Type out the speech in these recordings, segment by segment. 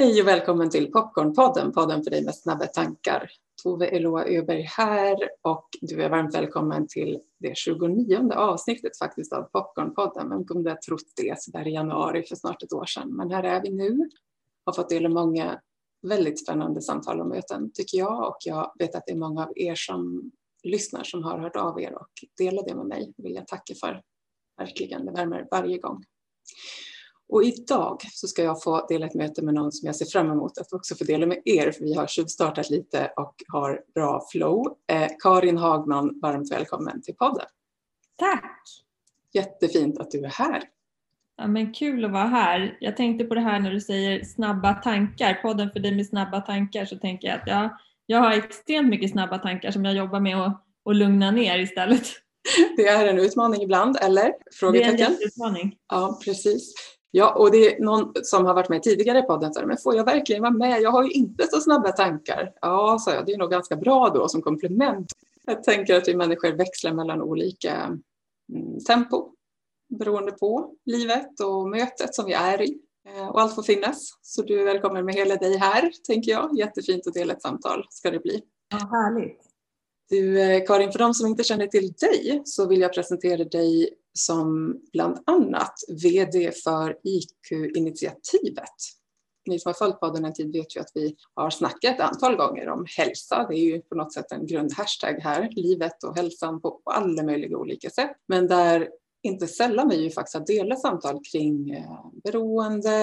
Hej och välkommen till Popcornpodden, podden för dig med snabba tankar. Tove Eloa Öberg här och du är varmt välkommen till det 29 avsnittet faktiskt av Popcornpodden. Vem kunde ha trott det sådär i januari för snart ett år sedan? Men här är vi nu. Har fått dela många väldigt spännande samtal och möten tycker jag och jag vet att det är många av er som lyssnar som har hört av er och delar det med mig. Det vill jag tacka för. Verkligen, det värmer varje gång. Och idag så ska jag få dela ett möte med någon som jag ser fram emot att också få dela med er, för vi har tjuvstartat lite och har bra flow. Eh, Karin Hagman, varmt välkommen till podden. Tack! Jättefint att du är här. Ja, men kul att vara här. Jag tänkte på det här när du säger snabba tankar, podden för dig med snabba tankar, så tänker jag att ja, jag har extremt mycket snabba tankar som jag jobbar med att, att lugna ner istället. Det är en utmaning ibland, eller? Frågetecken. Det är en utmaning. Ja, precis. Ja, och det är någon som har varit med tidigare i podden sa men får jag verkligen vara med? Jag har ju inte så snabba tankar. Ja, sa jag, det är nog ganska bra då som komplement. Jag tänker att vi människor växlar mellan olika mm, tempo beroende på livet och mötet som vi är i. Eh, och allt får finnas. Så du är välkommen med hela dig här, tänker jag. Jättefint att dela ett samtal ska det bli. Ja, härligt. Du, eh, Karin, för de som inte känner till dig så vill jag presentera dig som bland annat VD för IQ-initiativet. Ni som har följt podden en tid vet ju att vi har snackat ett antal gånger om hälsa. Det är ju på något sätt en grundhashtag här, livet och hälsan på, alla möjliga olika sätt. Men där inte sällan vi ju faktiskt har delat samtal kring eh, beroende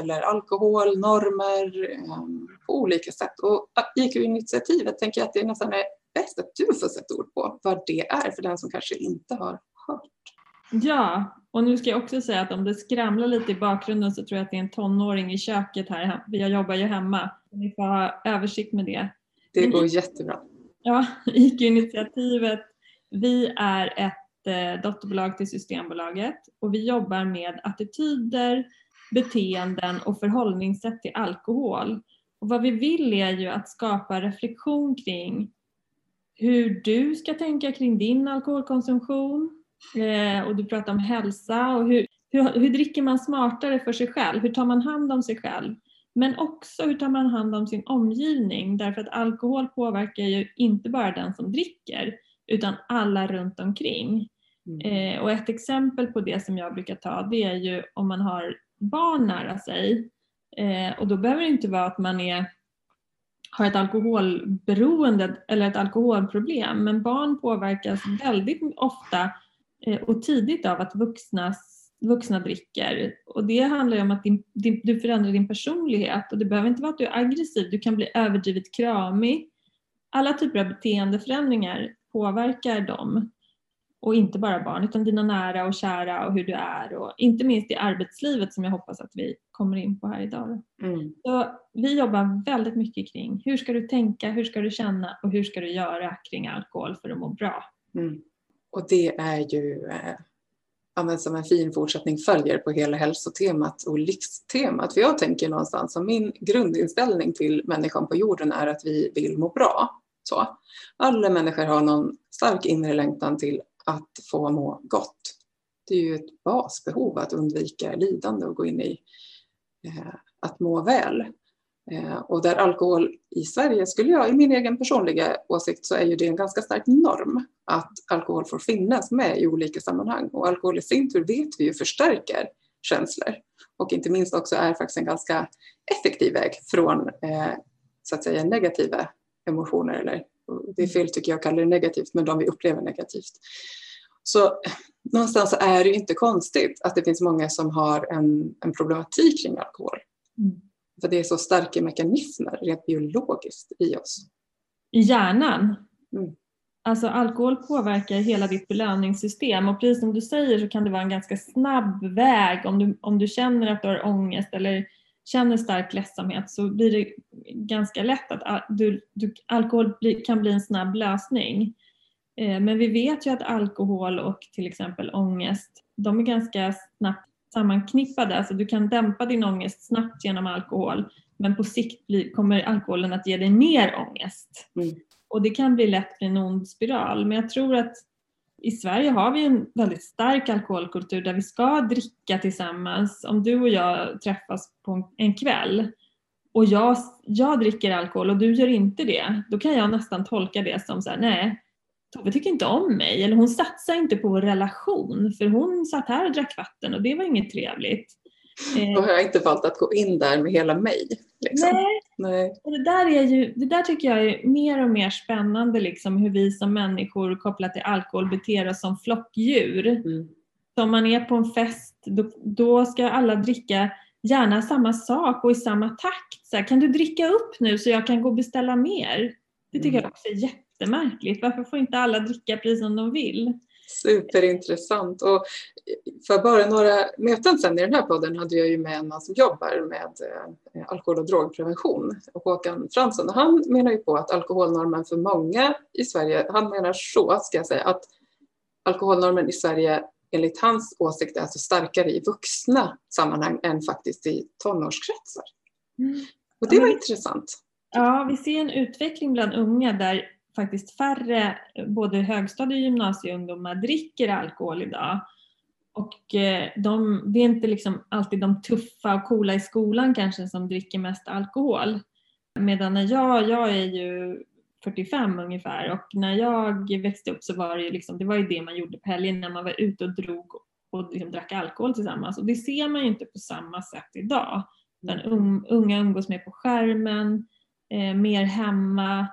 eller alkohol, normer ehm, på olika sätt. Och IQ-initiativet tänker jag att det nästan är bäst att du får sätta ord på vad det är för den som kanske inte har hört. Ja, och nu ska jag också säga att om det skramlar lite i bakgrunden så tror jag att det är en tonåring i köket här. Jag jobbar ju hemma. Ni får ha översikt med det. Det går jättebra. Ja, IQ-initiativet. Vi är ett eh, dotterbolag till Systembolaget och vi jobbar med attityder, beteenden och förhållningssätt till alkohol. Och vad vi vill är ju att skapa reflektion kring hur du ska tänka kring din alkoholkonsumtion, Eh, och du pratar om hälsa och hur, hur, hur dricker man smartare för sig själv? Hur tar man hand om sig själv? Men också hur tar man hand om sin omgivning? Därför att alkohol påverkar ju inte bara den som dricker utan alla runt omkring. Mm. Eh, och ett exempel på det som jag brukar ta det är ju om man har barn nära sig. Eh, och då behöver det inte vara att man är, har ett alkoholberoende eller ett alkoholproblem men barn påverkas väldigt ofta och tidigt av att vuxna, vuxna dricker. Och det handlar ju om att din, din, du förändrar din personlighet och det behöver inte vara att du är aggressiv, du kan bli överdrivet kramig. Alla typer av beteendeförändringar påverkar dem. Och inte bara barn utan dina nära och kära och hur du är och inte minst i arbetslivet som jag hoppas att vi kommer in på här idag. Mm. Så vi jobbar väldigt mycket kring hur ska du tänka, hur ska du känna och hur ska du göra kring alkohol för att må bra. Mm. Och det är ju eh, som en fin fortsättning följer på hela hälsotemat och livstemat. För jag tänker någonstans som min grundinställning till människan på jorden är att vi vill må bra. Så. Alla människor har någon stark inre längtan till att få må gott. Det är ju ett basbehov att undvika lidande och gå in i eh, att må väl. Eh, och där alkohol i Sverige, skulle jag i min egen personliga åsikt, så är ju det en ganska stark norm att alkohol får finnas med i olika sammanhang. Och alkohol i sin tur vet vi ju förstärker känslor och inte minst också är faktiskt en ganska effektiv väg från eh, så att säga negativa emotioner, eller det är fel tycker jag att kalla det negativt, men de vi upplever negativt. Så eh, någonstans är det inte konstigt att det finns många som har en, en problematik kring alkohol. Mm. För det är så starka mekanismer rent biologiskt i oss. I hjärnan? Mm. Alltså alkohol påverkar hela ditt belöningssystem och precis som du säger så kan det vara en ganska snabb väg om du, om du känner att du har ångest eller känner stark ledsamhet så blir det ganska lätt att du, du, alkohol kan bli en snabb lösning. Eh, men vi vet ju att alkohol och till exempel ångest, de är ganska snabbt sammanknippade. Alltså du kan dämpa din ångest snabbt genom alkohol men på sikt blir, kommer alkoholen att ge dig mer ångest. Mm. Och det kan bli lätt en ond spiral. Men jag tror att i Sverige har vi en väldigt stark alkoholkultur där vi ska dricka tillsammans. Om du och jag träffas på en kväll och jag, jag dricker alkohol och du gör inte det, då kan jag nästan tolka det som så här, nej, Tove tycker inte om mig eller hon satsar inte på vår relation för hon satt här och drack vatten och det var inget trevligt. Eh, Då har jag inte valt att gå in där med hela mig. Liksom. Nej, Nej. Och det, där är ju, det där tycker jag är mer och mer spännande, liksom, hur vi som människor kopplat till alkohol beter oss som flockdjur. Mm. Så om man är på en fest, då, då ska alla dricka gärna samma sak och i samma takt. Så här, kan du dricka upp nu så jag kan gå och beställa mer? Det tycker mm. jag också är jättemärkligt. Varför får inte alla dricka precis som de vill? Superintressant. Och för bara några möten sedan i den här podden hade jag ju med en man som jobbar med eh, alkohol och drogprevention, Håkan Fransson. Och han menar ju på att alkoholnormen för många i Sverige, han menar så ska jag säga, att alkoholnormen i Sverige enligt hans åsikt är alltså starkare i vuxna sammanhang än faktiskt i tonårskretsar. Mm. Och det var ja, intressant. Ja, vi ser en utveckling bland unga där faktiskt färre både högstadie och gymnasieungdomar dricker alkohol idag. Och eh, de, det är inte liksom alltid de tuffa och coola i skolan kanske som dricker mest alkohol. Medan när jag, jag är ju 45 ungefär och när jag växte upp så var det ju liksom, det var ju det man gjorde på helgen när man var ute och drog och liksom drack alkohol tillsammans. Och det ser man ju inte på samma sätt idag. Utan unga umgås mer på skärmen, eh, mer hemma,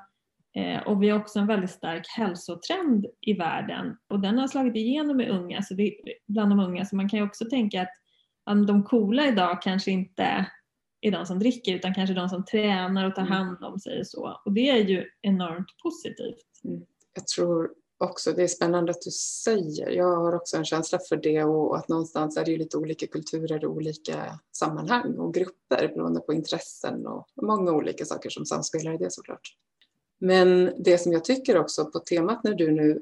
och vi har också en väldigt stark hälsotrend i världen och den har slagit igenom i unga, så det, bland de unga. Så man kan ju också tänka att de coola idag kanske inte är de som dricker utan kanske de som tränar och tar mm. hand om sig och så. Och det är ju enormt positivt. Mm. Jag tror också det är spännande att du säger. Jag har också en känsla för det och att någonstans är det ju lite olika kulturer och olika sammanhang och grupper beroende på intressen och många olika saker som samspelar i det såklart. Men det som jag tycker också på temat när du nu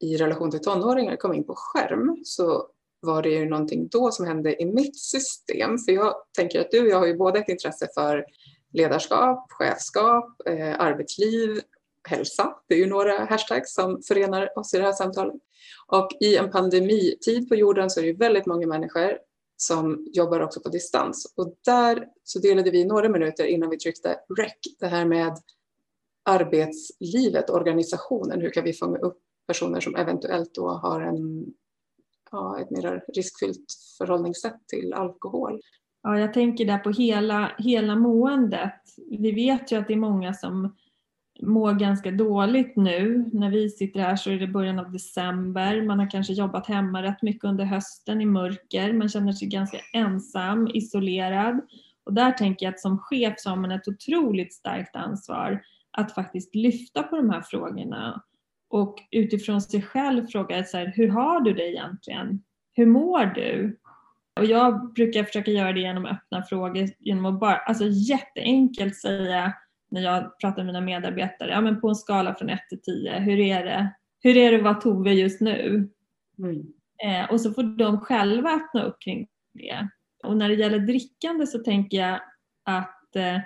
i relation till tonåringar kom in på skärm så var det ju någonting då som hände i mitt system. För jag tänker att du och jag har ju båda ett intresse för ledarskap, chefskap, eh, arbetsliv, hälsa. Det är ju några hashtags som förenar oss i det här samtalet. Och i en pandemitid på jorden så är det ju väldigt många människor som jobbar också på distans. Och där så delade vi några minuter innan vi tryckte rec, det här med arbetslivet, organisationen, hur kan vi fånga upp personer som eventuellt då har en, ja, ett mer riskfyllt förhållningssätt till alkohol. Ja, jag tänker där på hela, hela måendet. Vi vet ju att det är många som mår ganska dåligt nu. När vi sitter här så är det början av december. Man har kanske jobbat hemma rätt mycket under hösten i mörker. Man känner sig ganska ensam, isolerad. Och där tänker jag att som chef så har man ett otroligt starkt ansvar att faktiskt lyfta på de här frågorna och utifrån sig själv fråga så här, hur har du det egentligen? Hur mår du? Och jag brukar försöka göra det genom öppna frågor, genom att bara, alltså jätteenkelt säga när jag pratar med mina medarbetare, ja men på en skala från 1 till 10, hur är det? Hur är det att vara Tove just nu? Mm. Eh, och så får de själva öppna upp kring det. Och när det gäller drickande så tänker jag att eh,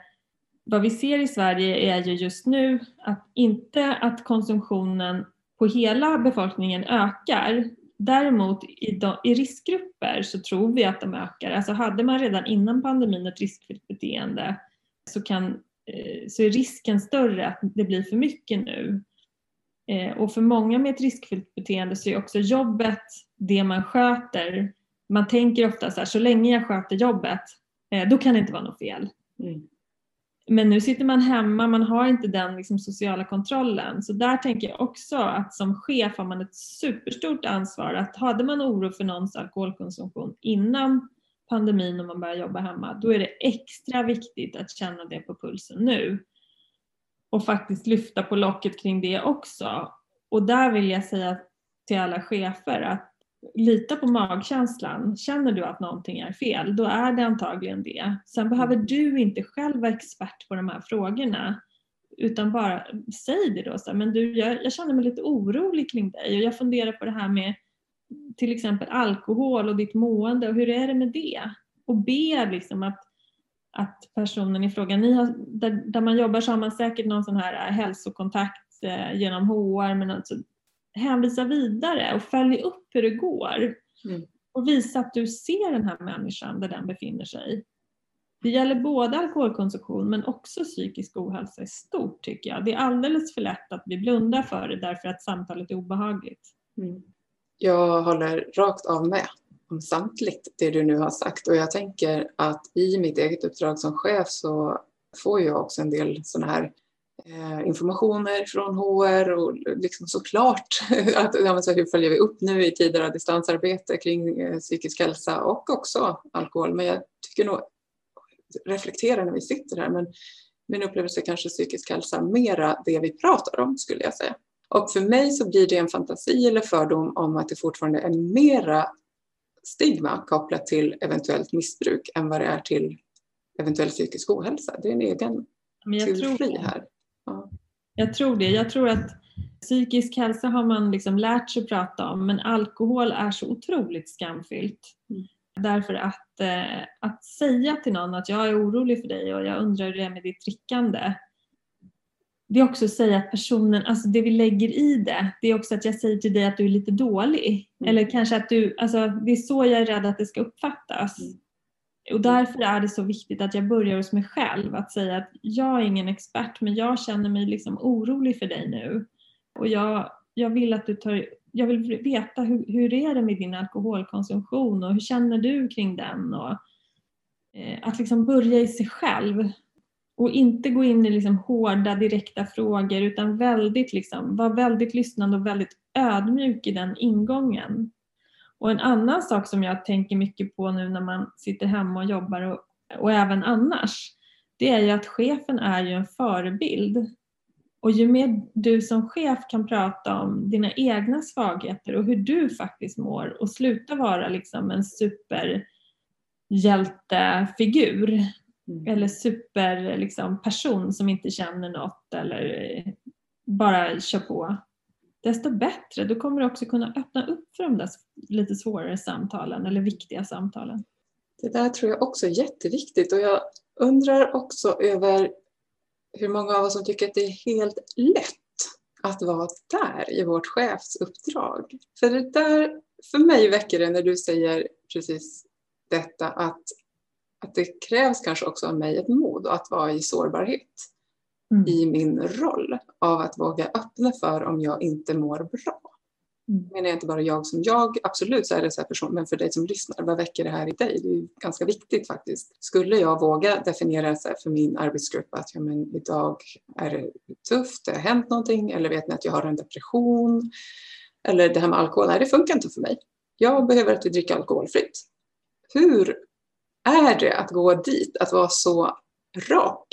vad vi ser i Sverige är ju just nu att inte att konsumtionen på hela befolkningen ökar. Däremot i, de, i riskgrupper så tror vi att de ökar. Alltså hade man redan innan pandemin ett riskfyllt beteende så, kan, eh, så är risken större att det blir för mycket nu. Eh, och för många med ett riskfyllt beteende så är också jobbet det man sköter. Man tänker ofta så här, så länge jag sköter jobbet, eh, då kan det inte vara något fel. Mm. Men nu sitter man hemma, man har inte den liksom, sociala kontrollen. Så där tänker jag också att som chef har man ett superstort ansvar. Att hade man oro för någons alkoholkonsumtion innan pandemin och man börjar jobba hemma, då är det extra viktigt att känna det på pulsen nu. Och faktiskt lyfta på locket kring det också. Och där vill jag säga till alla chefer att lita på magkänslan. Känner du att någonting är fel, då är det antagligen det. Sen behöver mm. du inte själv vara expert på de här frågorna. Utan bara säg det då. Så men du, jag, jag känner mig lite orolig kring dig och jag funderar på det här med till exempel alkohol och ditt mående och hur är det med det? Och be liksom att, att personen i fråga, ni har, där, där man jobbar så har man säkert någon sån här hälsokontakt eh, genom HR men alltså hänvisa vidare och följ upp hur det går. Mm. Och visa att du ser den här människan där den befinner sig. det gäller både alkoholkonsumtion men också psykisk ohälsa i stort tycker jag. Det är alldeles för lätt att vi blundar för det därför att samtalet är obehagligt. Mm. Jag håller rakt av med om samtligt det du nu har sagt och jag tänker att i mitt eget uppdrag som chef så får jag också en del sådana här informationer från HR och liksom såklart att, ja, så hur följer vi upp nu i tider av distansarbete kring eh, psykisk hälsa och också alkohol. Men jag tycker nog reflektera när vi sitter här, men min upplevelse är kanske psykisk hälsa mera det vi pratar om skulle jag säga. Och för mig så blir det en fantasi eller fördom om att det fortfarande är mera stigma kopplat till eventuellt missbruk än vad det är till eventuell psykisk ohälsa. Det är en egen teori här. Ja. Jag tror det. Jag tror att psykisk hälsa har man liksom lärt sig prata om men alkohol är så otroligt skamfyllt. Mm. Därför att, eh, att säga till någon att jag är orolig för dig och jag undrar hur det är med ditt drickande. Det är också att säga att personen, alltså det vi lägger i det, det är också att jag säger till dig att du är lite dålig. Mm. Eller kanske att du, alltså det är så jag är rädd att det ska uppfattas. Mm. Och därför är det så viktigt att jag börjar hos mig själv, att säga att jag är ingen expert men jag känner mig liksom orolig för dig nu. Och jag, jag vill att du tar jag vill veta hur, hur är det med din alkoholkonsumtion och hur känner du kring den? Och, eh, att liksom börja i sig själv och inte gå in i liksom hårda direkta frågor utan väldigt liksom, vara väldigt lyssnande och väldigt ödmjuk i den ingången. Och en annan sak som jag tänker mycket på nu när man sitter hemma och jobbar och, och även annars, det är ju att chefen är ju en förebild. Och ju mer du som chef kan prata om dina egna svagheter och hur du faktiskt mår och sluta vara liksom en superhjältefigur mm. eller superperson liksom, som inte känner något eller bara kör på. Desto bättre, du kommer också kunna öppna upp för de där lite svårare samtalen eller viktiga samtalen. Det där tror jag också är jätteviktigt och jag undrar också över hur många av oss som tycker att det är helt lätt att vara där i vårt chefsuppdrag. För det där, för mig väcker det när du säger precis detta att, att det krävs kanske också av mig ett mod att vara i sårbarhet mm. i min roll av att våga öppna för om jag inte mår bra. Mm. menar jag inte bara jag som jag, absolut så är det så här person, men för dig som lyssnar, vad väcker det här i dig? Det är ganska viktigt faktiskt. Skulle jag våga definiera så för min arbetsgrupp att ja, men idag är det tufft, det har hänt någonting eller vet ni att jag har en depression eller det här med alkohol, nej det funkar inte för mig. Jag behöver att vi dricker alkoholfritt. Hur är det att gå dit, att vara så rak?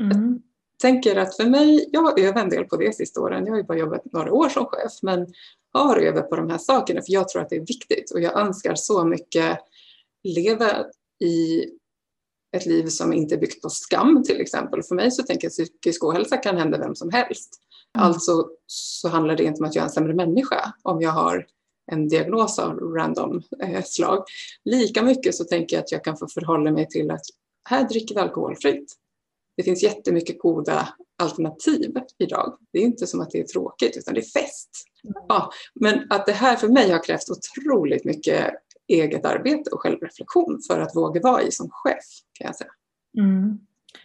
Mm tänker att för mig, jag har övat en del på det sista åren. Jag har ju bara jobbat några år som chef, men har övat på de här sakerna för jag tror att det är viktigt och jag önskar så mycket leva i ett liv som inte är byggt på skam till exempel. För mig så tänker jag att psykisk ohälsa kan hända vem som helst. Mm. Alltså så handlar det inte om att jag är en sämre människa om jag har en diagnos av random eh, slag. Lika mycket så tänker jag att jag kan få förhålla mig till att här dricker vi alkoholfritt det finns jättemycket goda alternativ idag. Det är inte som att det är tråkigt utan det är fest. Ja, men att det här för mig har krävt otroligt mycket eget arbete och självreflektion för att våga vara i som chef kan jag säga. Mm.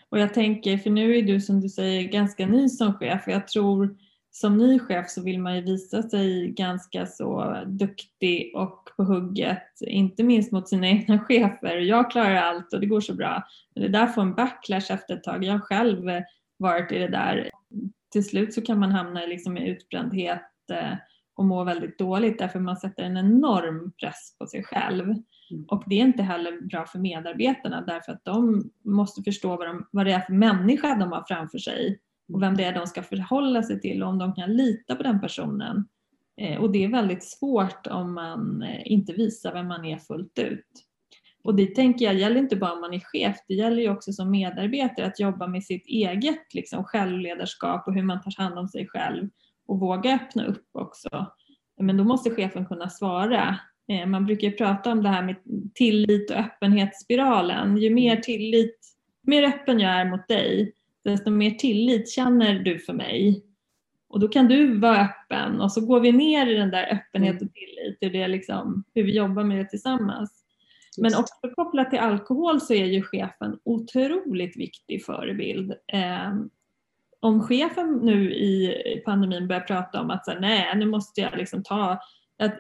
Och jag tänker, för nu är du som du säger ganska ny som chef och jag tror som ny chef så vill man ju visa sig ganska så duktig och på hugget, inte minst mot sina egna chefer. Jag klarar allt och det går så bra. Men det där får en backlash efter ett tag. Jag har själv varit i det där. Till slut så kan man hamna liksom i utbrändhet eh, och må väldigt dåligt därför man sätter en enorm press på sig själv. Mm. Och det är inte heller bra för medarbetarna därför att de måste förstå vad, de, vad det är för människa de har framför sig och vem det är de ska förhålla sig till och om de kan lita på den personen. Eh, och det är väldigt svårt om man eh, inte visar vem man är fullt ut. Och det tänker jag gäller inte bara om man är chef, det gäller ju också som medarbetare att jobba med sitt eget liksom, självledarskap och hur man tar hand om sig själv och våga öppna upp också. Men då måste chefen kunna svara. Eh, man brukar ju prata om det här med tillit och öppenhetsspiralen. Ju mer tillit, mer öppen jag är mot dig, desto mer tillit känner du för mig. Och då kan du vara öppen och så går vi ner i den där öppenhet och tillit, hur, det liksom, hur vi jobbar med det tillsammans. Men också kopplat till alkohol så är ju chefen otroligt viktig förebild. Eh, om chefen nu i pandemin börjar prata om att så här, nej nu måste jag liksom ta att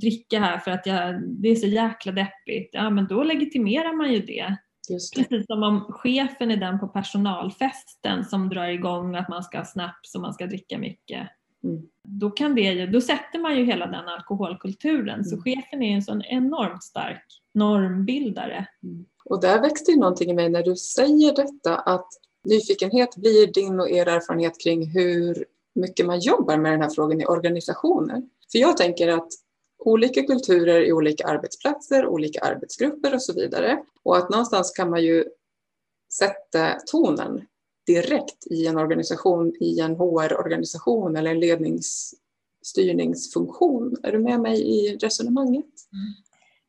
dricka här för att jag, det är så jäkla deppigt, ja men då legitimerar man ju det. Precis som om chefen är den på personalfesten som drar igång att man ska ha snaps och man ska dricka mycket. Mm. Då, kan det ju, då sätter man ju hela den alkoholkulturen. Mm. Så chefen är en sån enormt stark normbildare. Mm. Och där växte ju någonting i mig när du säger detta att nyfikenhet blir din och er erfarenhet kring hur mycket man jobbar med den här frågan i organisationer. För jag tänker att olika kulturer i olika arbetsplatser, olika arbetsgrupper och så vidare. Och att någonstans kan man ju sätta tonen direkt i en organisation, i en HR-organisation eller en ledningsstyrningsfunktion. Är du med mig i resonemanget? Mm.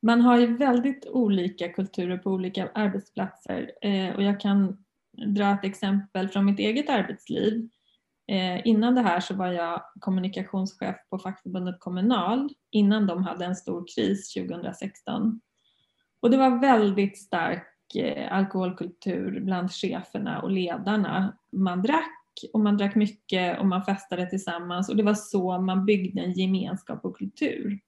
Man har ju väldigt olika kulturer på olika arbetsplatser eh, och jag kan dra ett exempel från mitt eget arbetsliv. Eh, innan det här så var jag kommunikationschef på fackförbundet Kommunal innan de hade en stor kris 2016. Och det var väldigt stark eh, alkoholkultur bland cheferna och ledarna. Man drack och man drack mycket och man festade tillsammans och det var så man byggde en gemenskap och kultur.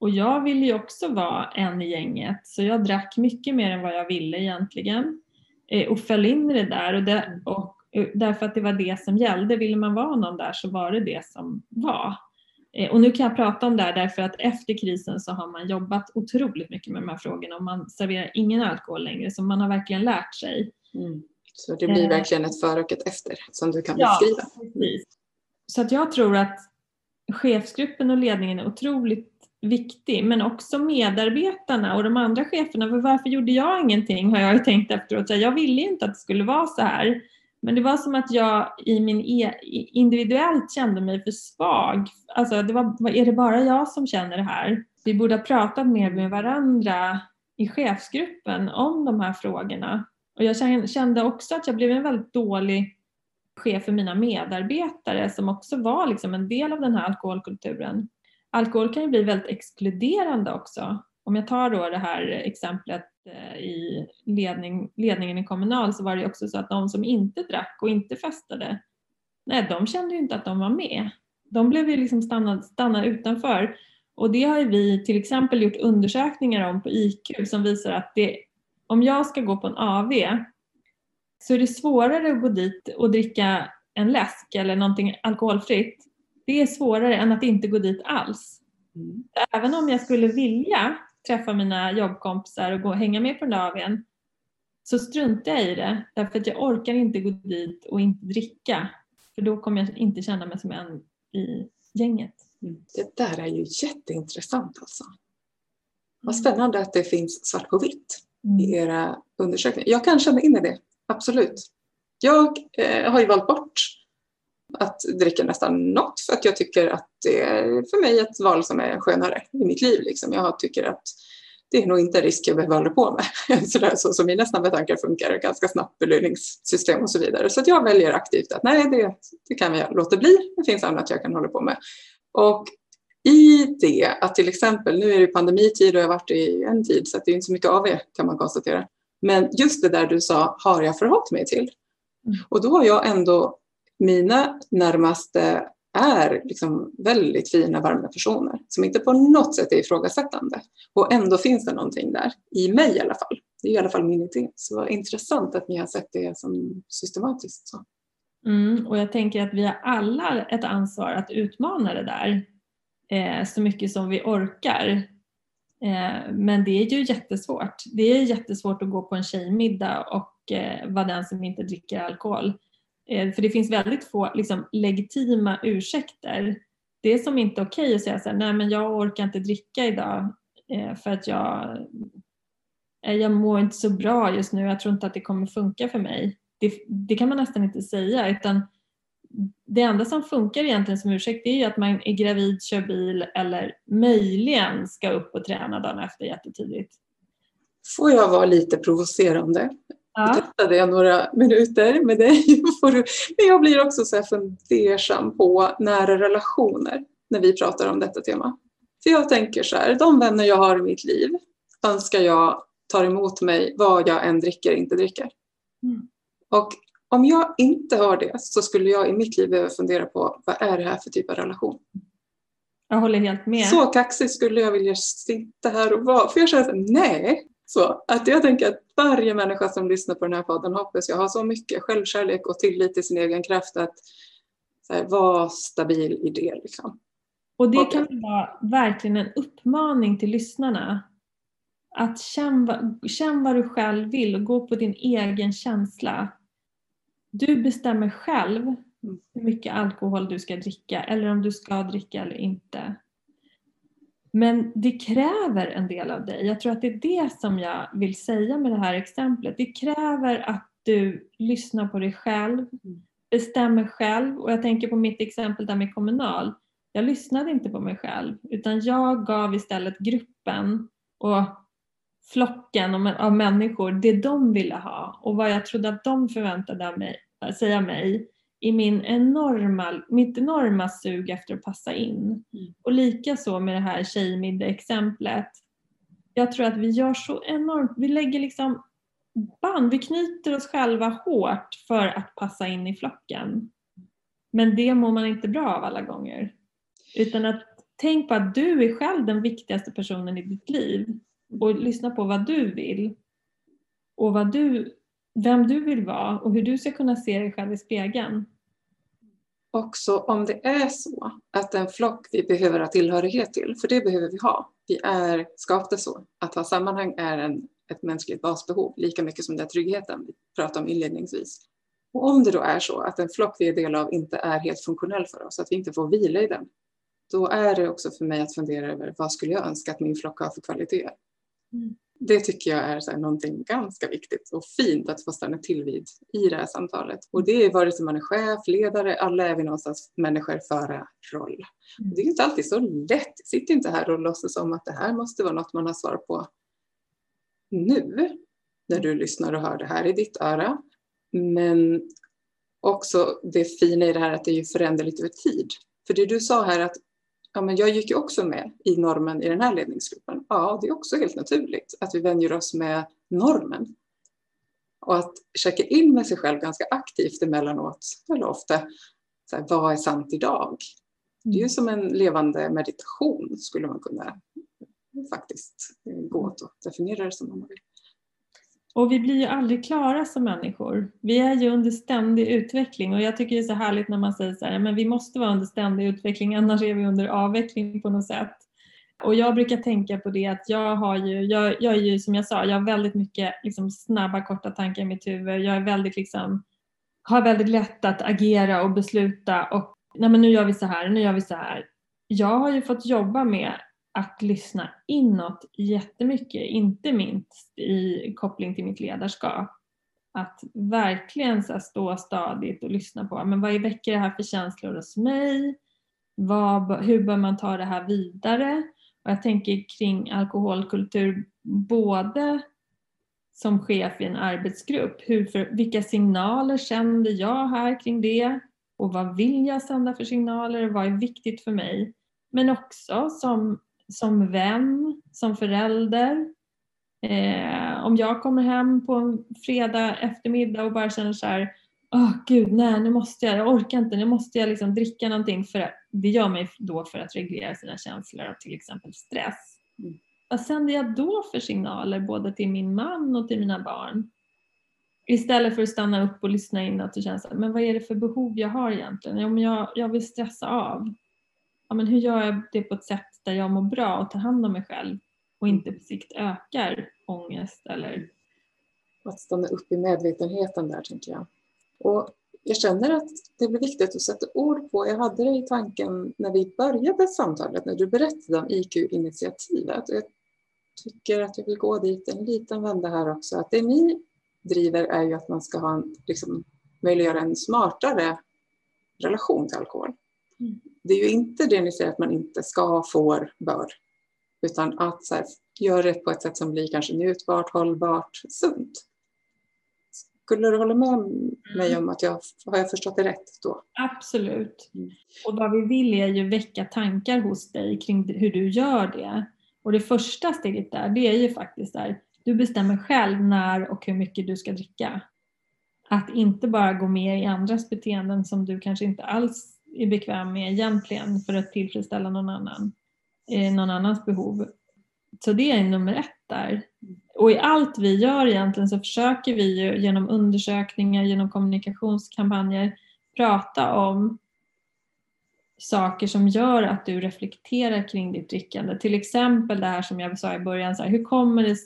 Och jag ville ju också vara en i gänget så jag drack mycket mer än vad jag ville egentligen eh, och föll in i det där och, det, och därför att det var det som gällde. Ville man vara någon där så var det det som var. Eh, och nu kan jag prata om det här därför att efter krisen så har man jobbat otroligt mycket med de här frågorna och man serverar ingen alkohol längre så man har verkligen lärt sig. Mm. Så det blir eh. verkligen ett före och ett efter som du kan ja, beskriva. Precis. Så att jag tror att chefsgruppen och ledningen är otroligt viktig men också medarbetarna och de andra cheferna. För varför gjorde jag ingenting har jag ju tänkt efteråt. Jag ville inte att det skulle vara så här. Men det var som att jag i min e individuellt kände mig för svag. Alltså det var, är det bara jag som känner det här? Vi borde ha pratat mer med varandra i chefsgruppen om de här frågorna. Och jag kände också att jag blev en väldigt dålig chef för mina medarbetare som också var liksom en del av den här alkoholkulturen. Alkohol kan ju bli väldigt exkluderande också. Om jag tar då det här exemplet i ledning, ledningen i Kommunal så var det också så att de som inte drack och inte festade, nej de kände ju inte att de var med. De blev ju liksom stannade, stannade utanför. Och det har vi till exempel gjort undersökningar om på IQ som visar att det, om jag ska gå på en AV så är det svårare att gå dit och dricka en läsk eller någonting alkoholfritt. Det är svårare än att inte gå dit alls. Mm. Även om jag skulle vilja träffa mina jobbkompisar och gå och hänga med på AWn så struntar jag i det därför att jag orkar inte gå dit och inte dricka för då kommer jag inte känna mig som en i gänget. Mm. Det där är ju jätteintressant alltså. Vad mm. spännande att det finns svart på vitt mm. i era undersökningar. Jag kan känna in i det, absolut. Jag eh, har ju valt bort att dricka nästan något för att jag tycker att det är för mig ett val som är skönare i mitt liv. Liksom. Jag tycker att det är nog inte en risk jag behöver hålla på med. Sådär, så som mina snabba tankar funkar, ganska snabbt belöningssystem och så vidare. Så jag väljer aktivt att nej, det, det kan jag låta bli. Det finns annat jag kan hålla på med. Och i det att till exempel, nu är det pandemitid och jag har varit i en tid så det är inte så mycket av er kan man konstatera. Men just det där du sa, har jag förhållit mig till? Mm. Och då har jag ändå mina närmaste är liksom väldigt fina, varma personer som inte på något sätt är ifrågasättande. Och ändå finns det någonting där, i mig i alla fall. Det är i alla fall min idé. Så vad intressant att ni har sett det som systematiskt. Så. Mm, och jag tänker att vi har alla ett ansvar att utmana det där eh, så mycket som vi orkar. Eh, men det är ju jättesvårt. Det är jättesvårt att gå på en tjejmiddag och eh, vara den som inte dricker alkohol. Eh, för det finns väldigt få liksom, legitima ursäkter. Det är som inte okej okay att säga så här, nej men jag orkar inte dricka idag eh, för att jag, eh, jag mår inte så bra just nu, jag tror inte att det kommer funka för mig. Det, det kan man nästan inte säga utan det enda som funkar egentligen som ursäkt är ju att man är gravid, kör bil eller möjligen ska upp och träna dagen efter jättetidigt. Får jag vara lite provocerande? Ja. testade jag några minuter med dig. Men jag blir också så här fundersam på nära relationer när vi pratar om detta tema. För jag tänker så här, de vänner jag har i mitt liv, önskar jag tar emot mig vad jag än dricker inte dricker. Mm. Och om jag inte har det så skulle jag i mitt liv behöva fundera på vad är det här för typ av relation? Jag håller helt med. Så kaxig skulle jag vilja sitta här och vara. För jag känner så här, nej. Så att jag tänker att varje människa som lyssnar på den här podden hoppas jag har så mycket självkärlek och tillit till sin egen kraft att här, vara stabil i det. Liksom. Och det kan vara verkligen en uppmaning till lyssnarna. Att känn, vad- känn vad du själv vill och gå på din egen känsla. Du bestämmer själv hur mycket alkohol du ska dricka eller om du ska dricka eller inte. Men det kräver en del av dig. Jag tror att det är det som jag vill säga med det här exemplet. Det kräver att du lyssnar på dig själv, bestämmer själv. Och jag tänker på mitt exempel där med Kommunal. Jag lyssnade inte på mig själv utan jag gav istället gruppen och flocken av- människor det de ville ha och vad jag trodde att de förväntade av mig, säga mig i min enorma, mitt enorma sug efter att passa in. Mm. Och lika så med det här tjejmiddag-exemplet. Jag tror att vi gör så enormt, vi lägger liksom band, vi knyter oss själva hårt för att passa in i flocken. Men det mår man inte bra av alla gånger. Utan att tänk på att du är själv den viktigaste personen i ditt liv och lyssna på vad du vill och vad du, vem du vill vara och hur du ska kunna se dig själv i spegeln. Också om det är så att en flock vi behöver ha tillhörighet till, för det behöver vi ha. Vi är skapade så. Att ha sammanhang är en, ett mänskligt basbehov, lika mycket som den tryggheten vi pratade om inledningsvis. Och om det då är så att en flock vi är del av inte är helt funktionell för oss, att vi inte får vila i den, då är det också för mig att fundera över vad skulle jag önska att min flock har för kvaliteter. Mm. Det tycker jag är så här någonting ganska viktigt och fint att få stanna till vid i det här samtalet. Och det är vare sig man är chef, ledare, alla är vi någonstans människor före roll. Mm. Det är inte alltid så lätt. Sitt inte här och låtsas som att det här måste vara något man har svar på nu när du lyssnar och hör det här i ditt öra. Men också det fina i det här att det är ju föränderligt över tid. För det du sa här att ja, men jag gick ju också med i normen i den här ledningsgruppen. Ja, det är också helt naturligt att vi vänjer oss med normen. Och att checka in med sig själv ganska aktivt emellanåt, eller ofta, så här, vad är sant idag? Det är ju som en levande meditation skulle man kunna faktiskt gå åt och definiera det som om man vill. Och vi blir ju aldrig klara som människor. Vi är ju under ständig utveckling och jag tycker det är så härligt när man säger så här, men vi måste vara under ständig utveckling annars är vi under avveckling på något sätt. Och jag brukar tänka på det att jag har ju, jag, jag är ju som jag sa, jag har väldigt mycket liksom, snabba korta tankar i mitt huvud. Jag är väldigt liksom, har väldigt lätt att agera och besluta och nej men nu gör vi så här, nu gör vi så här. Jag har ju fått jobba med att lyssna inåt jättemycket, inte minst i koppling till mitt ledarskap. Att verkligen så stå stadigt och lyssna på men vad väcker det här för känslor hos mig? Vad, hur bör man ta det här vidare? Och jag tänker kring alkoholkultur både som chef i en arbetsgrupp, hur för, vilka signaler sänder jag här kring det? Och vad vill jag sända för signaler? Vad är viktigt för mig? Men också som som vän, som förälder. Eh, om jag kommer hem på en fredag eftermiddag och bara känner så här, åh oh, gud, nej nu måste jag, jag orkar inte, nu måste jag liksom dricka någonting för att, det gör mig då för att reglera sina känslor av till exempel stress. Mm. Vad sänder jag då för signaler både till min man och till mina barn? Istället för att stanna upp och lyssna inåt och känna men vad är det för behov jag har egentligen? Men jag, jag vill stressa av. Ja, men hur gör jag det på ett sätt där jag mår bra och tar hand om mig själv och inte på sikt ökar ångest eller Att stanna upp i medvetenheten där tänker jag. Och jag känner att det blir viktigt att sätta ord på, jag hade det i tanken när vi började samtalet, när du berättade om IQ-initiativet. Jag tycker att jag vill gå dit en liten vända här också, att det ni driver är ju att man ska ha en, liksom, möjliggöra en smartare relation till alkohol. Mm. Det är ju inte det ni säger att man inte ska, får, bör. Utan att så här, göra det på ett sätt som blir kanske njutbart, hållbart, sunt. Skulle du hålla med mig om att jag har jag förstått det rätt då? Absolut. Mm. Och vad vi vill är ju väcka tankar hos dig kring hur du gör det. Och det första steget där, det är ju faktiskt där du bestämmer själv när och hur mycket du ska dricka. Att inte bara gå med i andras beteenden som du kanske inte alls är bekväm med egentligen för att tillfredsställa någon annan, eh, någon annans behov. Så det är nummer ett där. Och i allt vi gör egentligen så försöker vi ju genom undersökningar, genom kommunikationskampanjer prata om saker som gör att du reflekterar kring ditt drickande. Till exempel det här som jag sa i början, så här, hur kommer det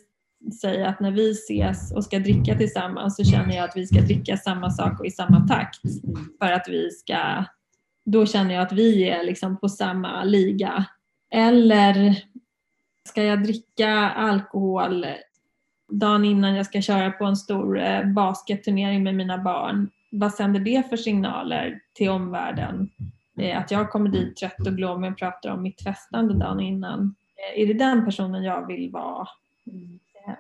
sig att när vi ses och ska dricka tillsammans så känner jag att vi ska dricka samma sak och i samma takt för att vi ska, då känner jag att vi är liksom på samma liga. Eller ska jag dricka alkohol dagen innan jag ska köra på en stor eh, basketturnering med mina barn? Vad sänder det för signaler till omvärlden? Eh, att jag kommer dit trött och glå och pratar om mitt festande dagen innan. Eh, är det den personen jag vill vara?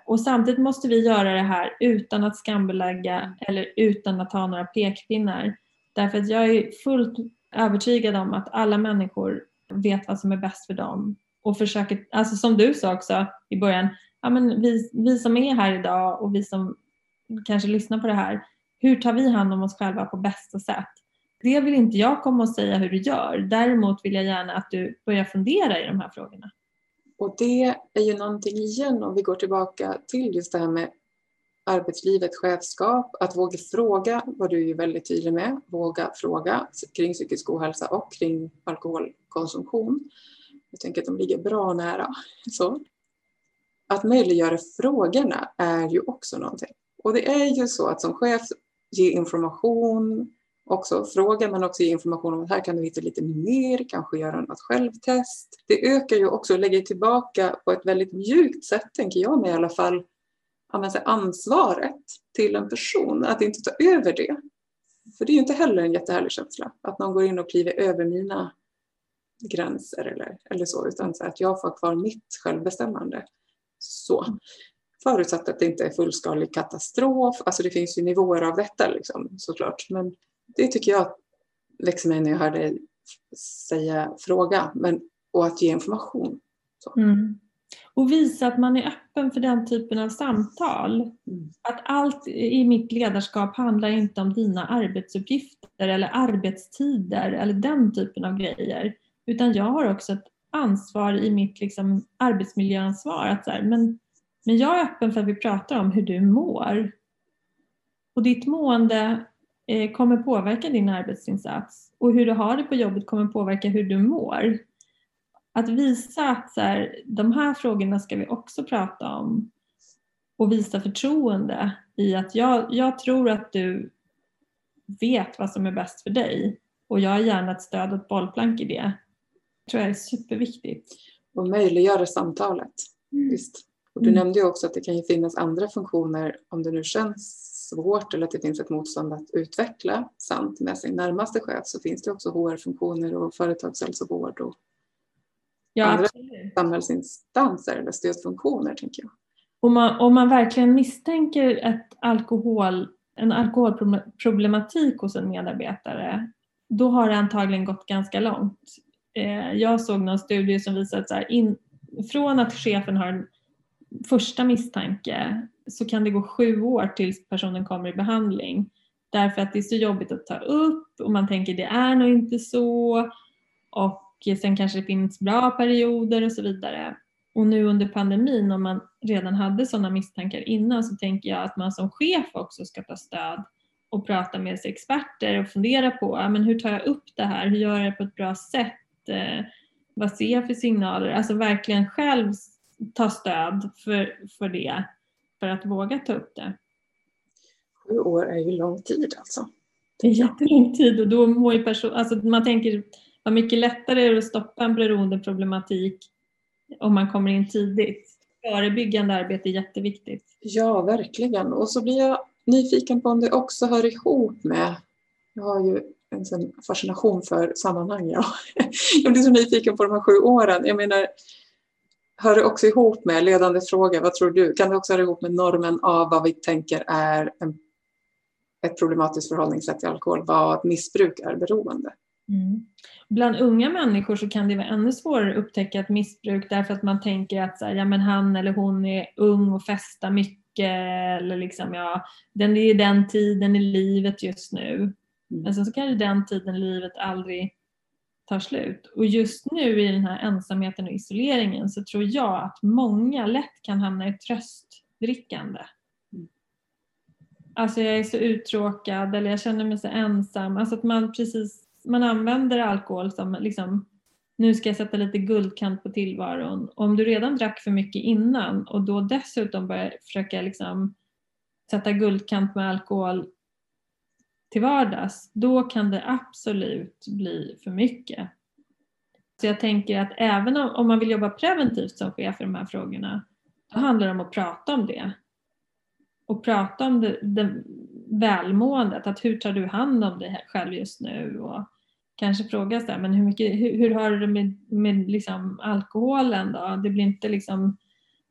Och samtidigt måste vi göra det här utan att skambelägga eller utan att ha några pekpinnar. Därför att jag är fullt övertygad om att alla människor vet vad som är bäst för dem och försöker, alltså som du sa också i början, ja men vi, vi som är här idag och vi som kanske lyssnar på det här, hur tar vi hand om oss själva på bästa sätt? Det vill inte jag komma och säga hur du gör. Däremot vill jag gärna att du börjar fundera i de här frågorna. Och det är ju någonting igen om vi går tillbaka till just det här med arbetslivet, chefskap, att våga fråga, vad du är väldigt tydlig med, våga fråga kring psykisk ohälsa och kring alkoholkonsumtion. Jag tänker att de ligger bra nära. Så. Att möjliggöra frågorna är ju också någonting. Och det är ju så att som chef ge information, också fråga men också ge information om att här kan du hitta lite mer, kanske göra något självtest. Det ökar ju också, lägger tillbaka på ett väldigt mjukt sätt, tänker jag mig i alla fall, ansvaret till en person, att inte ta över det. För det är ju inte heller en jättehärlig känsla, att någon går in och kliver över mina gränser eller, eller så, utan så att jag får kvar mitt självbestämmande. Så. Förutsatt att det inte är fullskalig katastrof, alltså det finns ju nivåer av detta liksom, såklart. Men det tycker jag växer mig när jag hör dig säga fråga men, och att ge information. Mm. Och visa att man är öppen för den typen av samtal. Mm. Att allt i mitt ledarskap handlar inte om dina arbetsuppgifter eller arbetstider eller den typen av grejer. Utan jag har också ett ansvar i mitt liksom, arbetsmiljöansvar. Att så här, men, men jag är öppen för att vi pratar om hur du mår. Och ditt mående Eh, kommer påverka din arbetsinsats och hur du har det på jobbet kommer påverka hur du mår. Att visa att så här, de här frågorna ska vi också prata om och visa förtroende i att jag, jag tror att du vet vad som är bäst för dig och jag har gärna ett stöd och ett bollplank i det. Det tror jag är superviktigt. Och möjliggöra samtalet. Mm. Visst. Och du mm. nämnde ju också att det kan finnas andra funktioner om det nu känns svårt eller att det finns ett motstånd att utveckla sant med sin närmaste chef så finns det också HR-funktioner och företagshälsovård och ja, andra absolut. samhällsinstanser eller stödfunktioner tänker jag. Om man, om man verkligen misstänker ett alkohol, en alkoholproblematik hos en medarbetare då har det antagligen gått ganska långt. Eh, jag såg någon studie som visade att så här, in, från att chefen har en första misstanke så kan det gå sju år tills personen kommer i behandling. Därför att det är så jobbigt att ta upp och man tänker det är nog inte så. Och sen kanske det finns bra perioder och så vidare. Och nu under pandemin om man redan hade sådana misstankar innan så tänker jag att man som chef också ska ta stöd och prata med sig experter och fundera på men hur tar jag upp det här, hur gör jag det på ett bra sätt, eh, vad ser jag för signaler, alltså verkligen själv ta stöd för, för det för att våga ta upp det. Sju år är ju lång tid alltså. Det är jättelång tid och då mår ju person, alltså man tänker vad mycket lättare är det att stoppa en beroendeproblematik om man kommer in tidigt. Förebyggande arbete är jätteviktigt. Ja, verkligen. Och så blir jag nyfiken på om det också hör ihop med, jag har ju en sån fascination för sammanhang. Ja. Jag blir så nyfiken på de här sju åren. Jag menar, hör det också ihop med, ledande fråga, vad tror du? Kan det också höra ihop med normen av vad vi tänker är en, ett problematiskt förhållningssätt till alkohol, vad missbruk är beroende? Mm. Bland unga människor så kan det vara ännu svårare att upptäcka ett missbruk därför att man tänker att så här, ja, men han eller hon är ung och festar mycket eller liksom, ja, den är den tiden i livet just nu. Mm. Men sen så kanske den tiden i livet aldrig tar slut. Och just nu i den här ensamheten och isoleringen så tror jag att många lätt kan hamna i tröstdrickande. Mm. Alltså jag är så uttråkad eller jag känner mig så ensam. Alltså att man precis man använder alkohol som liksom, nu ska jag sätta lite guldkant på tillvaron. Om du redan drack för mycket innan och då dessutom börjar försöka liksom sätta guldkant med alkohol till vardags, då kan det absolut bli för mycket. Så jag tänker att även om, man vill jobba preventivt som chef i de här frågorna, då handlar det om att prata om det. Och prata om det, det välmåendet, att hur tar du hand om dig själv just nu? Och kanske fråga så här, men hur, mycket, hur, hur har du det med, med liksom alkoholen då? Det blir inte liksom,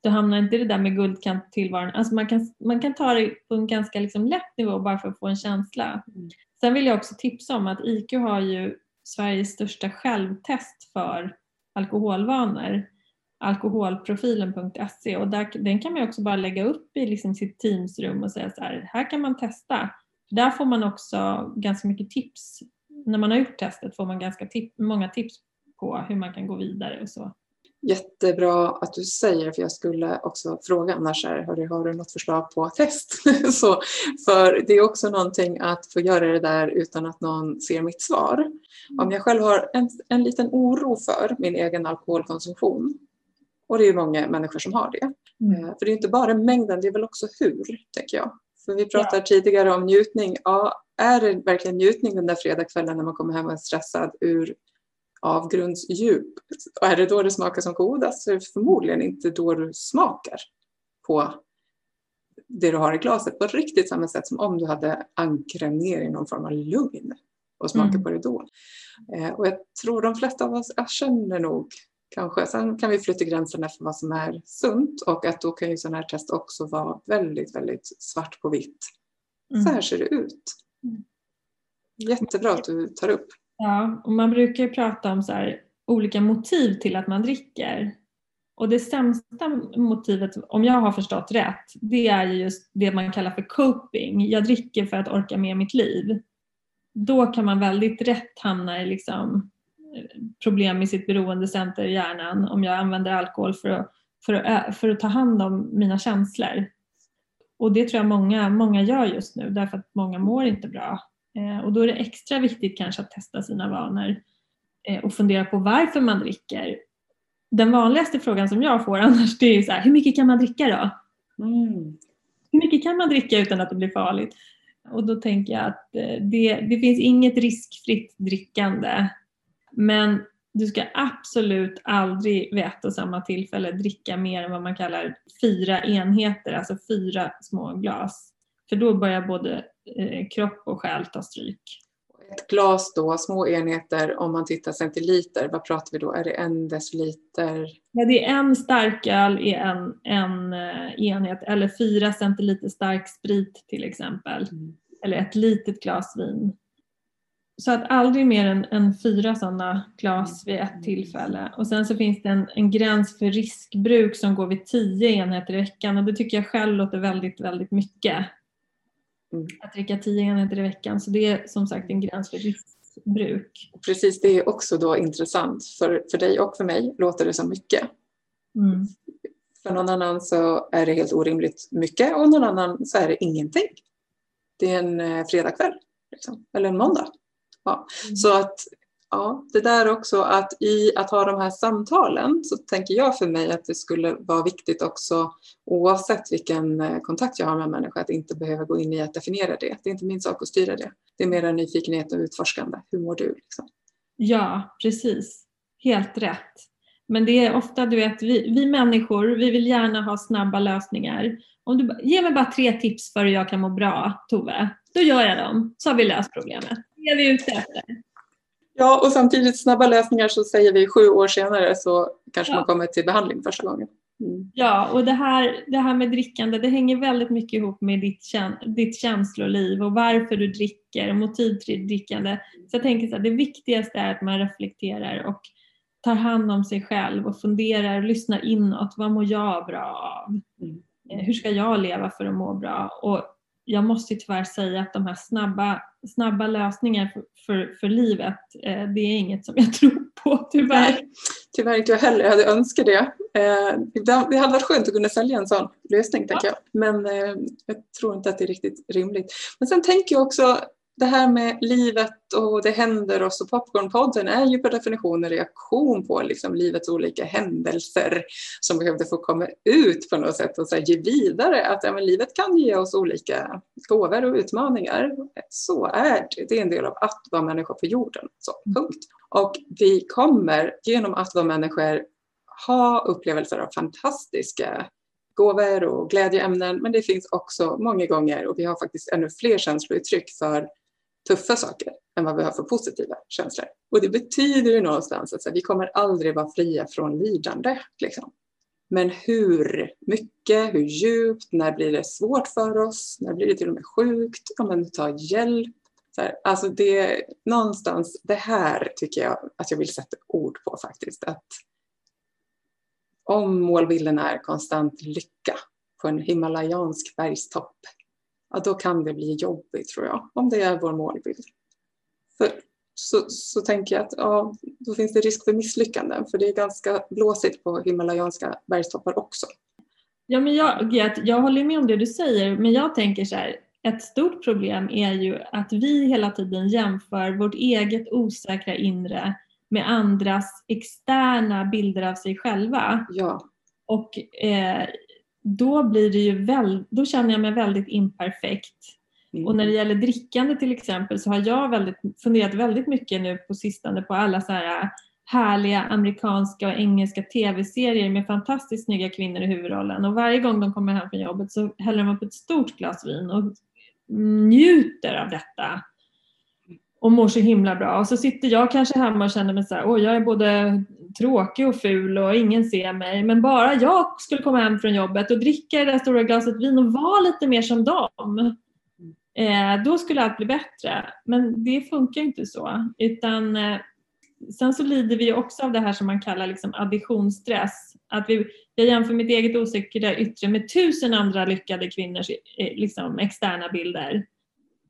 du hamnar inte i det där med guldkant tillvaron. Alltså man kan, man kan ta det på en ganska liksom lätt nivå bara för att få en känsla. Mm. Sen vill jag också tipsa om att IQ har ju Sveriges största självtest för alkoholvanor alkoholprofilen.se och där, den kan man också bara lägga upp i liksom sitt teamsrum och säga så här, här kan man testa. Där får man också ganska mycket tips när man har gjort testet får man ganska tip många tips på hur man kan gå vidare och så. Jättebra att du säger, för jag skulle också fråga annars här, hörru, har du något förslag på test? så, för det är också någonting att få göra det där utan att någon ser mitt svar. Om jag själv har en, en liten oro för min egen alkoholkonsumtion, och det är många människor som har det. Mm. Eh, för det är inte bara mängden, det är väl också hur, tänker jag. För vi pratade ja. tidigare om njutning. Ja, är det verkligen njutning den där fredagskvällen när man kommer hem och är stressad ur avgrundsdjup? Och är det då det smakar som godast så är det förmodligen inte då du smakar på det du har i glaset på riktigt samma sätt som om du hade ankrat ner i någon form av lugn och smakar mm. på det då. Eh, och jag tror de flesta av oss känner nog kanske. Sen kan vi flytta gränserna för vad som är sunt och att då kan ju sådana här test också vara väldigt, väldigt svart på vitt. Mm. Så här ser det ut. Mm. Jättebra att du tar upp. Ja, och man brukar ju prata om så här, olika motiv till att man dricker. Och det sämsta motivet, om jag har förstått rätt, det är just det man kallar för coping. Jag dricker för att orka med mitt liv. Då kan man väldigt rätt hamna i liksom problem i sitt beroendecenter i hjärnan om jag använder alkohol för att, för att, för att ta hand om mina känslor. Och det tror jag många, många gör just nu därför att många mår inte bra. Eh, och då är det extra viktigt kanske att testa sina vanor eh, och fundera på varför man dricker. Den vanligaste frågan som jag får annars det är så här, hur mycket kan man dricka då? Mm. Hur mycket kan man dricka utan att det blir farligt? Och då tänker jag att eh, det, det finns inget riskfritt drickande men du ska absolut aldrig vid ett och samma tillfälle dricka mer än vad man kallar fyra enheter, alltså fyra små glas. För då börjar både eh, kropp och själ ta stryk. Ett glas då, små enheter, om man tittar centiliter, vad pratar vi då? Är det en deciliter? Ja, det är en starköl i en, en uh, enhet eller fyra centiliter stark sprit till exempel. Mm. Eller ett litet glas vin. Så att aldrig mer än, än fyra sådana glas vid ett tillfälle. Och sen så finns det en, en gräns för riskbruk som går vid tio enheter i veckan och det tycker jag själv låter väldigt, väldigt mycket. Mm. Att dricka tio enheter i veckan. Så det är som sagt en gräns för riskbruk. Precis, det är också då intressant. För, för dig och för mig låter det som mycket. Mm. För någon annan så är det helt orimligt mycket och någon annan så är det ingenting. Det är en eh, fredagkväll liksom, eller en måndag. Ja. Mm. Så att ja, det där också att i att ha de här samtalen så tänker jag för mig att det skulle vara viktigt också oavsett vilken eh, kontakt jag har med en människa att inte behöva gå in i att definiera det. Det är inte min sak att styra det. Det är mer en nyfikenhet och utforskande. Hur mår du? Liksom? Ja, precis. Helt rätt. Men det är ofta, du vet, vi, vi människor, vi vill gärna ha snabba lösningar. Om du ge mig bara tre tips för hur jag kan må bra, Tove. Då gör jag dem, så har vi löst problemet är vi ute efter. Ja, och samtidigt snabba lösningar så säger vi sju år senare så kanske ja. man kommer till behandling första gången. Mm. Ja, och det här, det här med drickande det hänger väldigt mycket ihop med ditt, ditt känsloliv och varför du dricker och motiv till drickande. Så jag tänker så här, det viktigaste är att man reflekterar och tar hand om sig själv och funderar och lyssnar inåt. Vad mår jag bra av? Mm. Eh, Hur ska jag leva för att må bra? Och jag måste ju tyvärr säga att de här snabba, snabba lösningar för, för, för livet, eh, det är inget som jag tror på tyvärr. Nej, tyvärr inte jag heller. Jag hade önskat det. Eh, det hade varit skönt att kunna sälja en sån lösning, tänker jag. Men eh, jag tror inte att det är riktigt rimligt. Men sen tänker jag också, det här med livet och det händer oss och Popcornpodden är ju per definition en reaktion på liksom livets olika händelser som behövde få komma ut på något sätt och så här, ge vidare att ja, men livet kan ge oss olika gåvor och utmaningar. Så är det. Det är en del av att vara människa på jorden. Så, punkt. Och vi kommer genom att vara människor ha upplevelser av fantastiska gåvor och glädjeämnen men det finns också många gånger och vi har faktiskt ännu fler känslouttryck för tuffa saker än vad vi har för positiva känslor. Och det betyder ju någonstans att här, vi kommer aldrig vara fria från lidande. Liksom. Men hur mycket, hur djupt, när blir det svårt för oss, när blir det till och med sjukt, om man ta hjälp. Så här, alltså det, någonstans, det här tycker jag att jag vill sätta ord på faktiskt. Att om målbilden är konstant lycka på en himalayansk bergstopp, ja, då kan det bli jobbigt tror jag, om det är vår målbild. För, så, så tänker jag att ja, då finns det risk för misslyckanden, för det är ganska blåsigt på himalayanska bergstoppar också. Ja, men jag, jag håller med om det du säger, men jag tänker så här, ett stort problem är ju att vi hela tiden jämför vårt eget osäkra inre med andras externa bilder av sig själva. Ja, Och eh, då blir det ju väl, då känner jag mig väldigt imperfekt. mm. Och när det gäller drickande till exempel så har jag väldigt, funderat väldigt mycket nu på sistone på alla så här härliga amerikanska och engelska tv-serier med fantastiskt snygga kvinnor i huvudrollen. Och varje gång de kommer hem från jobbet så häller de upp ett stort glas vin och njuter av detta. Och mår så himla bra. Och så sitter jag kanske hemma och känner mig så här, oj jag är både tråkig och ful och ingen ser mig. Men bara jag skulle komma hem från jobbet och dricka det där stora glaset vin och vara lite mer som dem. Eh, då skulle allt bli bättre. Men det funkar inte så. Utan eh, sen så lider vi ju också av det här som man kallar liksom additionsstress. Att vi, jag jämför mitt eget osäkra yttre med tusen andra lyckade kvinnors eh, liksom, externa bilder.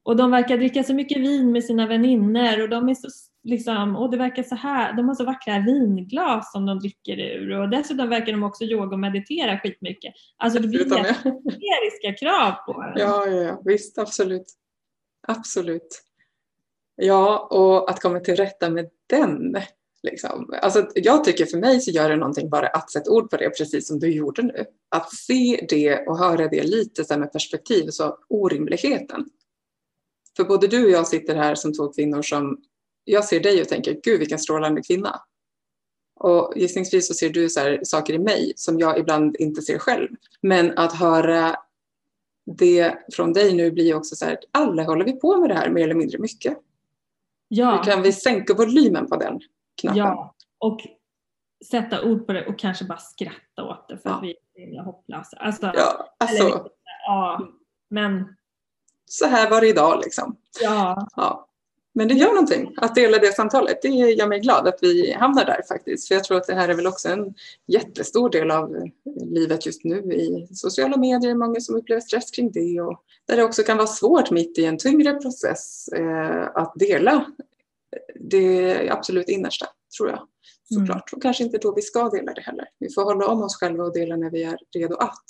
Och de verkar dricka så mycket vin med sina vänner och de är så liksom, och det verkar så här, de har så vackra vinglas som de dricker ur och dessutom verkar de också yoga och meditera skitmycket. Alltså det blir hysteriska krav på en. Ja, ja, ja, visst, absolut. Absolut. Ja, och att komma till rätta med den. Liksom. Alltså, jag tycker för mig så gör det någonting bara att sätta ord på det, precis som du gjorde nu. Att se det och höra det lite så med perspektiv, så orimligheten. För både du och jag sitter här som två kvinnor som, jag ser dig och tänker, gud vilken strålande kvinna. Och gissningsvis så ser du så här, saker i mig som jag ibland inte ser själv. Men att höra det från dig nu blir också så här, alla håller vi på med det här mer eller mindre mycket. Ja. Hur kan vi sänka volymen på den knappen? Ja, och sätta ord på det och kanske bara skratta åt det för Ja. att vi är hopplösa. Alltså, Ja, eller, alltså, ja, men så här var det idag liksom. ja, Ja. Men det gör någonting att dela det samtalet. Det gör mig glad att vi hamnar där faktiskt. För jag tror att det här är väl också en jättestor del av livet just nu i sociala medier. Många som upplever stress kring det och där det också kan vara svårt mitt i en tyngre process eh, att dela det absolut innersta, tror jag. Såklart. Och kanske inte då vi ska dela det heller. Vi får hålla om oss själva och dela när vi är redo att.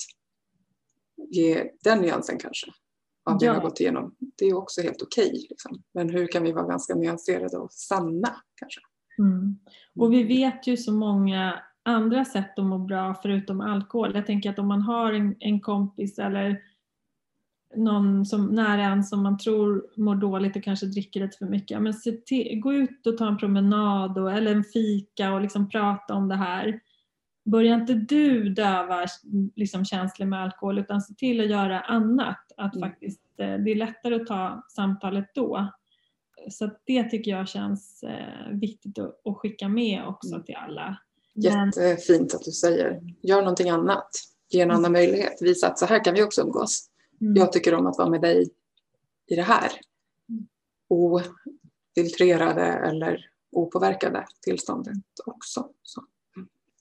Ge den nyansen kanske av det Ja. vi har gått igenom. Det är också helt okej. liksom. Men hur kan vi vara ganska nyanserade och sanna kanske? Mm. Och vi vet ju så många andra sätt att må bra förutom alkohol. Jag tänker att om man har en, en kompis eller någon som nära en som man tror mår dåligt och kanske dricker lite för mycket. Men till, gå ut och ta en promenad och, eller en fika och liksom prata om det här. Börja inte du döva liksom, känslor med alkohol utan se till att göra annat. Att Mm. faktiskt, eh, det är lättare att ta samtalet då. Så det tycker jag känns eh, viktigt att, skicka med också Mm. till alla. Jättefint att du säger. Gör någonting annat. Ge en annan möjlighet. Visa att så här kan vi också umgås. Mm. Jag tycker om att vara med dig i det här. Ofiltrerade eller opåverkade tillståndet också. Så.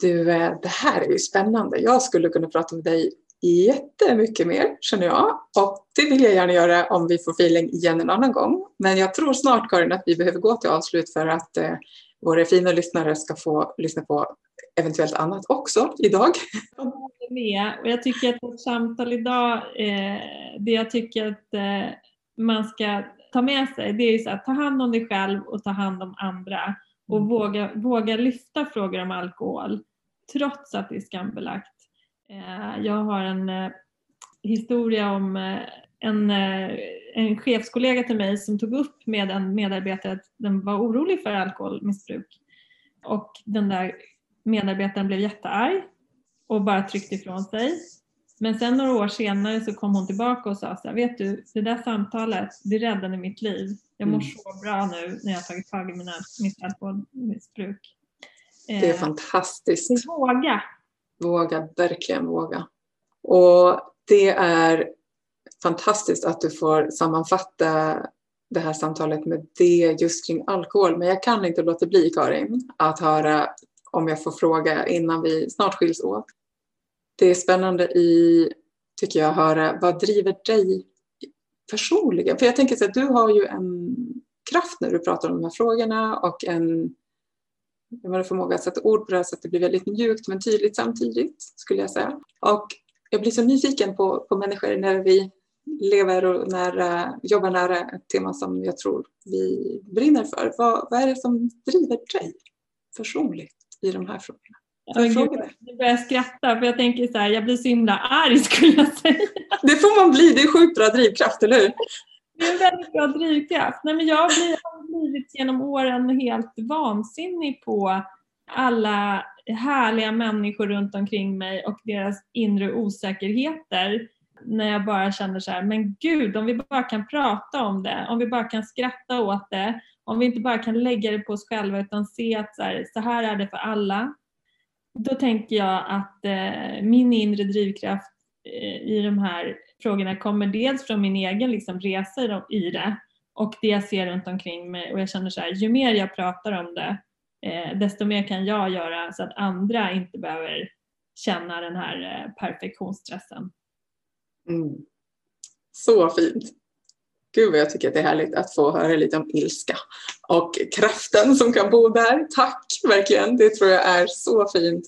Du, eh, det här är ju spännande. Jag skulle kunna prata med dig jättemycket mer känner jag. Och det vill jag gärna göra om vi får feeling igen en annan gång. Men jag tror snart Karin att vi behöver gå till avslut för att eh, våra fina lyssnare ska få lyssna på eventuellt annat också idag. Jag och jag tycker att vårt samtal idag, eh, det jag tycker att eh, man ska ta med sig det är så att ta hand om dig själv och ta hand om andra och Mm. våga, våga lyfta frågor om alkohol trots att det är skambelagt. Eh, jag har en eh, historia om eh, en, en chefskollega till mig som tog upp med en medarbetare att den var orolig för alkoholmissbruk. Och den där medarbetaren blev jättearg och bara tryckte ifrån sig. Men sen några år senare så kom hon tillbaka och sa så här, vet du, det där samtalet, det räddade mitt liv. Jag mår Mm. så bra nu när jag har tagit tag i mina, mitt alkoholmissbruk. Det är fantastiskt. våga. Våga, verkligen våga. Och det är fantastiskt att du får sammanfatta det här samtalet med det just kring alkohol. Men jag kan inte låta bli, Karin, att höra om jag får fråga innan vi snart skiljs åt. Det är spännande i, tycker jag, att höra vad driver dig personligen? För jag tänker så att du har ju en kraft när du pratar om de här frågorna och en jag har förmåga att sätta ord på det här så att det blir väldigt mjukt men tydligt samtidigt, skulle jag säga. Och jag blir så nyfiken på, på människor när vi lever och nära, jobbar nära ett tema som jag tror vi brinner för. Vad, vad är det som driver dig personligt i de här frågorna? Det? Nu börjar jag skratta för jag tänker så här, jag blir så himla arg skulle jag säga. Det får man bli, det är sjukt bra drivkraft, eller hur? Det är en väldigt bra drivkraft. Nej, men jag har blivit genom åren helt vansinnig på alla härliga människor runt omkring mig och deras inre osäkerheter. När jag bara känner så här, men gud, om vi bara kan prata om det, om vi bara kan skratta åt det, om vi inte bara kan lägga det på oss själva utan se att så här, så här är det för alla. Då tänker jag att eh, min inre drivkraft eh, i de här frågorna kommer dels från min egen liksom, resa i det och det jag ser runt omkring mig och jag känner så här, ju mer jag pratar om det eh, desto mer kan jag göra så att andra inte behöver känna den här eh, perfektionsstressen. Mm. Så fint. Gud vad jag tycker att det är härligt att få höra lite om ilska och kraften som kan bo där. Tack verkligen, det tror jag är så fint.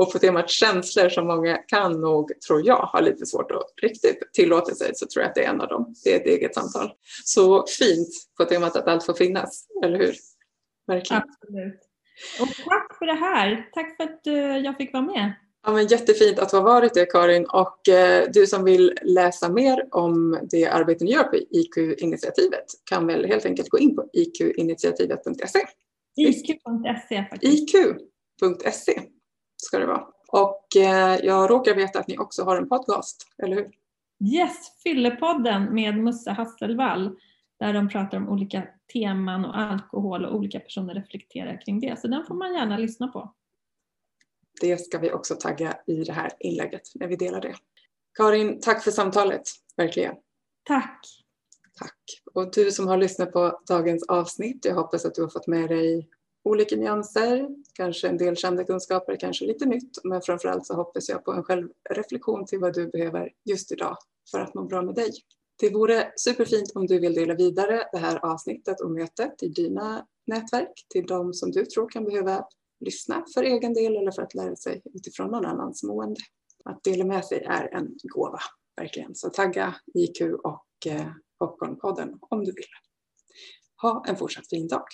Och på temat känslor som många kan nog, tror jag, ha lite svårt att riktigt tillåta sig så tror jag att det är en av dem. Det är ett eget samtal. Så fint på temat att allt får finnas, eller hur? Verkligen. Absolut. Och tack för det här. Tack för att eh, jag fick vara med. Ja, men jättefint att ha varit det Karin och eh, du som vill läsa mer om det arbete ni gör på IQ-initiativet kan väl helt enkelt gå in på iqinitiativet.se. IQ.se faktiskt. iq.se ska det vara. Och eh, jag råkar veta att ni också har en podcast, eller hur? Yes, Fyllepodden med Musse Hasselvall där de pratar om olika teman och alkohol och olika personer reflekterar kring det. Så den får man gärna lyssna på. Det ska vi också tagga i det här inlägget när vi delar det. Karin, tack för samtalet, verkligen. Tack! Tack. Och du som har lyssnat på dagens avsnitt, jag hoppas att du har fått med dig olika nyanser, kanske en del kända kunskaper, kanske lite nytt, men framförallt så hoppas jag på en självreflektion till vad du behöver just idag för att må bra med dig. Det vore superfint om du vill dela vidare det här avsnittet och mötet i dina nätverk till de som du tror kan behöva lyssna för egen del eller för att lära sig utifrån någon annans mående. Att dela med sig är en gåva, verkligen. Så tagga IQ och eh, Popcornpodden om du vill. Ha en fortsatt fin dag.